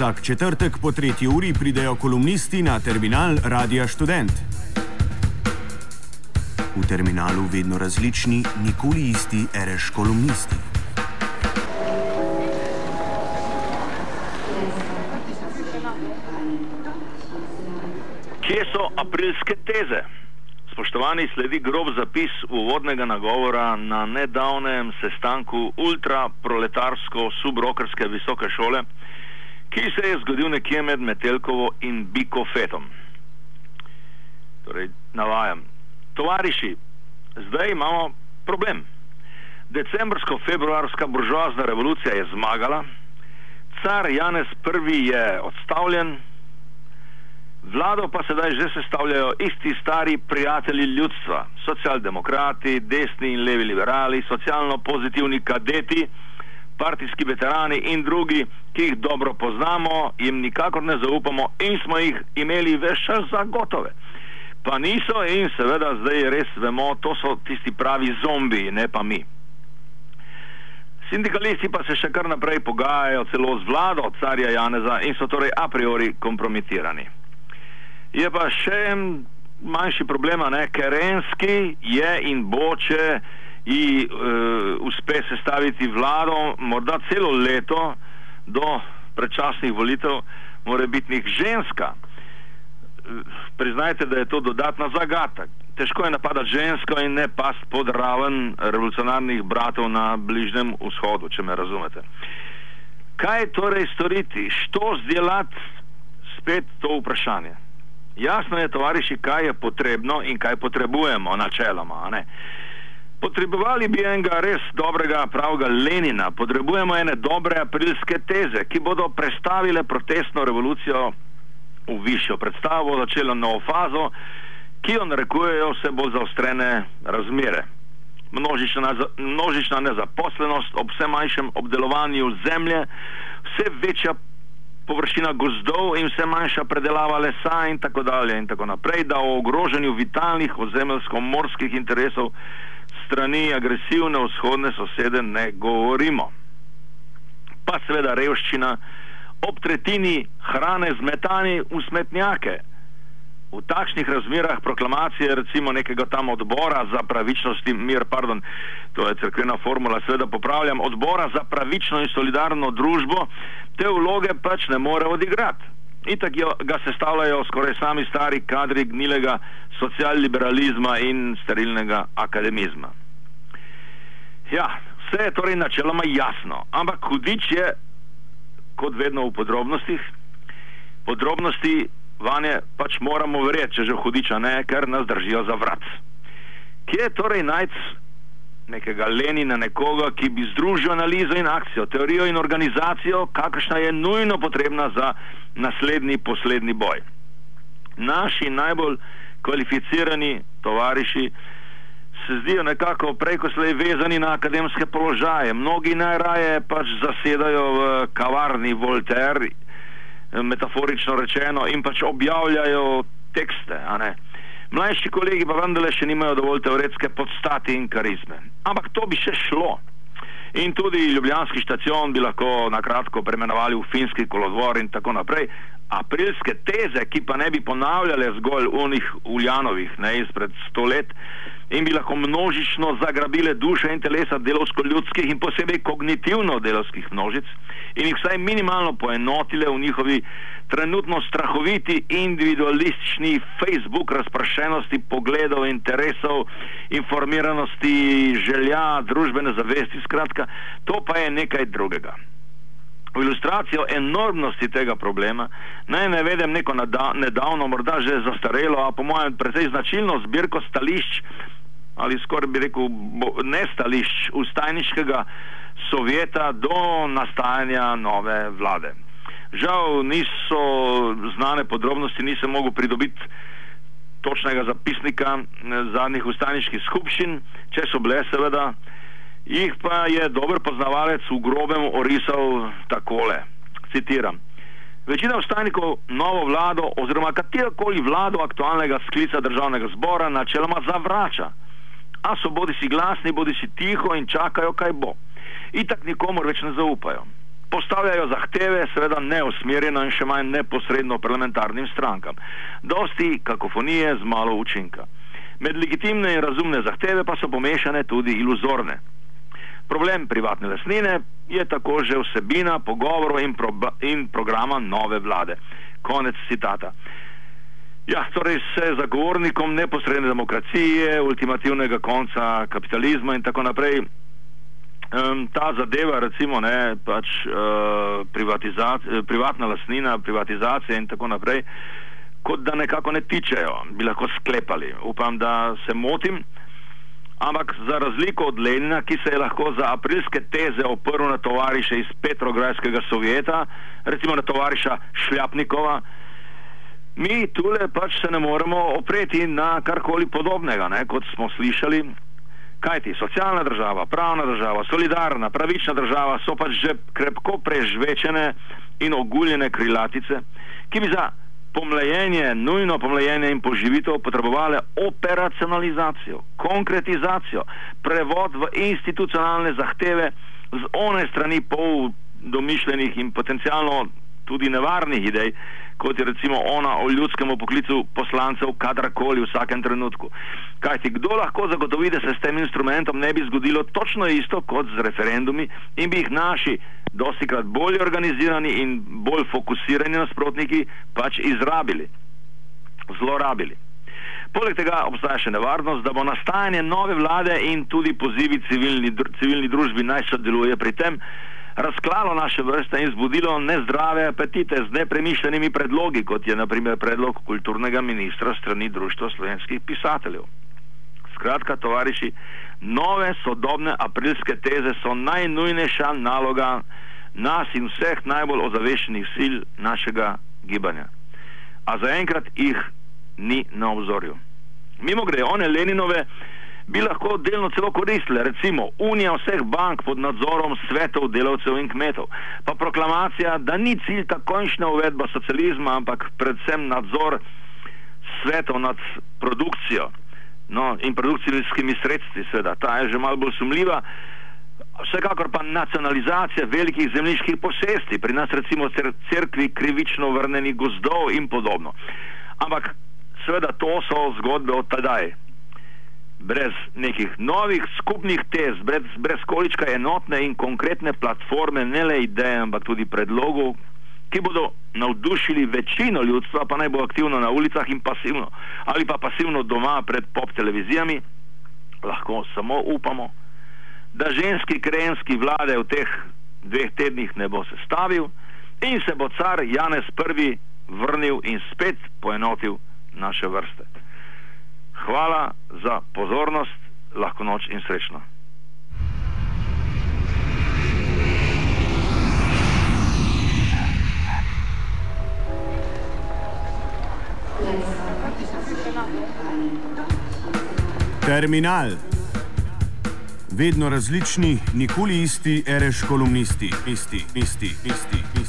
Vsak četrtek po tretji uri pridejo kolumnisti na terminal Radia Student. V terminalu vedno različni, nikoli isti, reš kolumnisti. Kje so aprilske teze? Spoštovani, sledi grob zapis uvodnega nagovora na nedavnem sestanku ultraproletarsko-subrokerske visoke šole, ki se je zgodil nekje med Metelkovo in Bikofetom. Torej, navajam. Tovariši, zdaj imamo problem. Decembrsko-februarska buržoazna revolucija je zmagala, car Janez I je odstavljen, Vlado pa sedaj že sestavljajo isti stari prijatelji ljudstva, socialdemokrati, desni in levi liberali, socialno pozitivni kadeti, partijski veterani in drugi, ki jih dobro poznamo, jim nikakor ne zaupamo in smo jih imeli več čas za gotove. Pa niso in seveda zdaj res vemo, to so tisti pravi zombiji, ne pa mi. Sindikalisti pa se še kar naprej pogajajo celo z vlado carja Janeza in so torej a priori kompromitirani. Je pa še manjši problem, ker Renski je in bo, če ji uh, uspe sestaviti vlado, morda celo leto do predčasnih volitev, mora biti njih ženska. Priznajte, da je to dodatna zagata. Težko je napadati žensko in ne past pod raven revolucionarnih bratov na Bližnjem vzhodu, če me razumete. Kaj torej storiti? Što zdelati? Spet to vprašanje. Jasno je, tovariši, kaj je potrebno in kaj potrebujemo, načeloma. Potrebovali bi enega res dobrega, pravega Lenina, potrebujemo ene dobre aprilske teze, ki bodo predstavile protestno revolucijo v višjo predstavo, začelo novo fazo, ki jo narekujejo vse bolj zaostrene razmere. Množična, množična nezaposlenost ob vse manjšem obdelovanju zemlje, vse večja površina gozdov in vse manjša predelava lesa in tako dalje in tako naprej, da o ogrožanju vitalnih ozemeljsko-morskih interesov strani agresivne vzhodne sosede ne govorimo. Pa seveda revščina ob tretjini hrane zmetani v smetnjake. V takšnih razmerah proklamacije recimo nekega tam odbora za pravičnost in mir, pardon, to je crkvena formula, seveda popravljam, odbora za pravično in solidarno družbo, te vloge pač ne more odigrati. Itak jo, ga sestavljajo skoraj sami stari kadri gnilega socialliberalizma in sterilnega akademizma. Ja, vse je torej načeloma jasno, ampak hudič je, kot vedno v podrobnostih, podrobnosti vanje pač moramo verjeti, če že hudiča ne, ker nas držijo za vrat. Kje je torej najti nekega Lenina, nekoga, ki bi združil analizo in akcijo, teorijo in organizacijo, kakršna je nujno potrebna za naslednji, poslednji boj. Naši najbolj kvalificirani tovariši se zdijo nekako preko slej vezani na akademske položaje. Mnogi najraje pač zasedajo v kavarni Voltaire, metaforično rečeno, in pač objavljajo tekste. Mlajši kolegi pa vendarle še nimajo dovolj teoretske podstati in karizme. Ampak to bi še šlo. In tudi ljubljanski stacion bi lahko na kratko premenovali v finski kolodvor in tako naprej. Aprilske teze, ki pa ne bi ponavljale zgolj unih Uljanovih, ne izpred sto let, in bi lahko množično zagrabile duše in telesa delovsko-ljudskih in posebej kognitivno-delovskih množic in jih vsaj minimalno poenotile v njihovi trenutno strahoviti individualistični Facebook razprašenosti pogledov, interesov, informiranosti, želja, družbene zavesti, skratka, to pa je nekaj drugega. V ilustracijo enormnosti tega problema naj navedem neko nedavno, morda že zastarelo, a po mojem precej značilno zbirko stališč ali skoraj bi rekel ne stališč ustajniškega sovjeta do nastajanja nove vlade. Žal niso znane podrobnosti, nisem mogel pridobiti točnega zapisnika zadnjih ustaniških skupščin, če so bile seveda, jih pa je dober poznavalec v grobem orisal takole, citiram. Večina ustanikov novo vlado oziroma katerokoli vlado aktualnega sklica državnega zbora načeloma zavrača, a so bodi si glasni, bodi si tiho in čakajo, kaj bo. Itak nikomor več ne zaupajo. postavljajo zahteve, seveda neusmerjeno in še manj neposredno parlamentarnim strankam. Dosti kakofonije z malo učinka. Med legitimne in razumne zahteve pa so pomešane tudi iluzorne. Problem privatne lasnine je tako že vsebina pogovorov in, pro, in programa nove vlade. Konec citata. Ja, torej se zagovornikom neposredne demokracije, ultimativnega konca kapitalizma in tako naprej um, ta zadeva, recimo, ne, pač uh, privatna lasnina, privatizacija in tako naprej, kot da nekako ne tičejo, bi lahko sklepali. Upam, da se motim. Ampak za razliko od Lenina, ki se je lahko za aprilske teze oprl na tovariše iz Petrogradskega sovjeta, recimo na tovariša Šljapnikova, mi tule pač se ne moremo opreti na karkoli podobnega, ne, kot smo slišali. Kaj ti, socialna država, pravna država, solidarna, pravična država so pač že krepko prežvečene in oguljene krilatice, ki bi za pomlajenje, nujno pomlajenje in poživitev potrebovali operacionalizacijo, konkretizacijo, prevod v institucionalne zahteve z one strani pol domišljenih in potencialno tudi nevarnih idej, kot je recimo ona o ljudskem poklicu poslancev, kadarkoli v vsakem trenutku. Kaj ti kdo lahko zagotovi, da se s tem instrumentom ne bi zgodilo točno isto kot z referendumi in bi jih naši dosti krat bolje organizirani in bolj fokusirani nasprotniki pač izrabili, zlorabili. Poleg tega obstaja še nevarnost, da bo nastajanje nove vlade in tudi pozivi civilni, civilni družbi naj sodeluje pri tem, razklalo naše vrste in zbudilo nezdrave apetite z nepremišljenimi predlogi, kot je naprimer predlog kulturnega ministra strani Društva slovenskih pisateljev. Skratka, tovariši, nove sodobne aprilske teze so najnujnejša naloga nas in vseh najbolj ozaveščenih sil našega gibanja. A zaenkrat jih ni na obzorju. Mimo gre, one Leninove bi lahko delno celo koristile, recimo Unija vseh bank pod nadzorom svetov, delavcev in kmetov, pa proklamacija, da ni cilj ta končna uvedba socializma, ampak predvsem nadzor svetov nad produkcijo no, in produkcijskimi sredstvi, seveda, ta je že malo bolj sumljiva. Vsekakor pa nacionalizacija velikih zemljiških posesti, pri nas recimo crkvi krivično vrneni gozdov in podobno. Ampak seveda to so zgodbe od tedaj. Brez nekih novih skupnih tez, brez, brez količka enotne in konkretne platforme, ne le ideje, ampak tudi predlogov, ki bodo navdušili večino ljudstva, pa naj bo aktivno na ulicah in pasivno, ali pa pasivno doma pred pop televizijami, lahko samo upamo, da ženski krenski vlade v teh dveh tednih ne bo sestavil in se bo car Janez I vrnil in spet poenotil naše vrste. Hvala za pozornost, lahko noč in srečno. Terminal. Vedno različni, nikoli isti, ereš kolumnisti, isti, isti, isti. isti.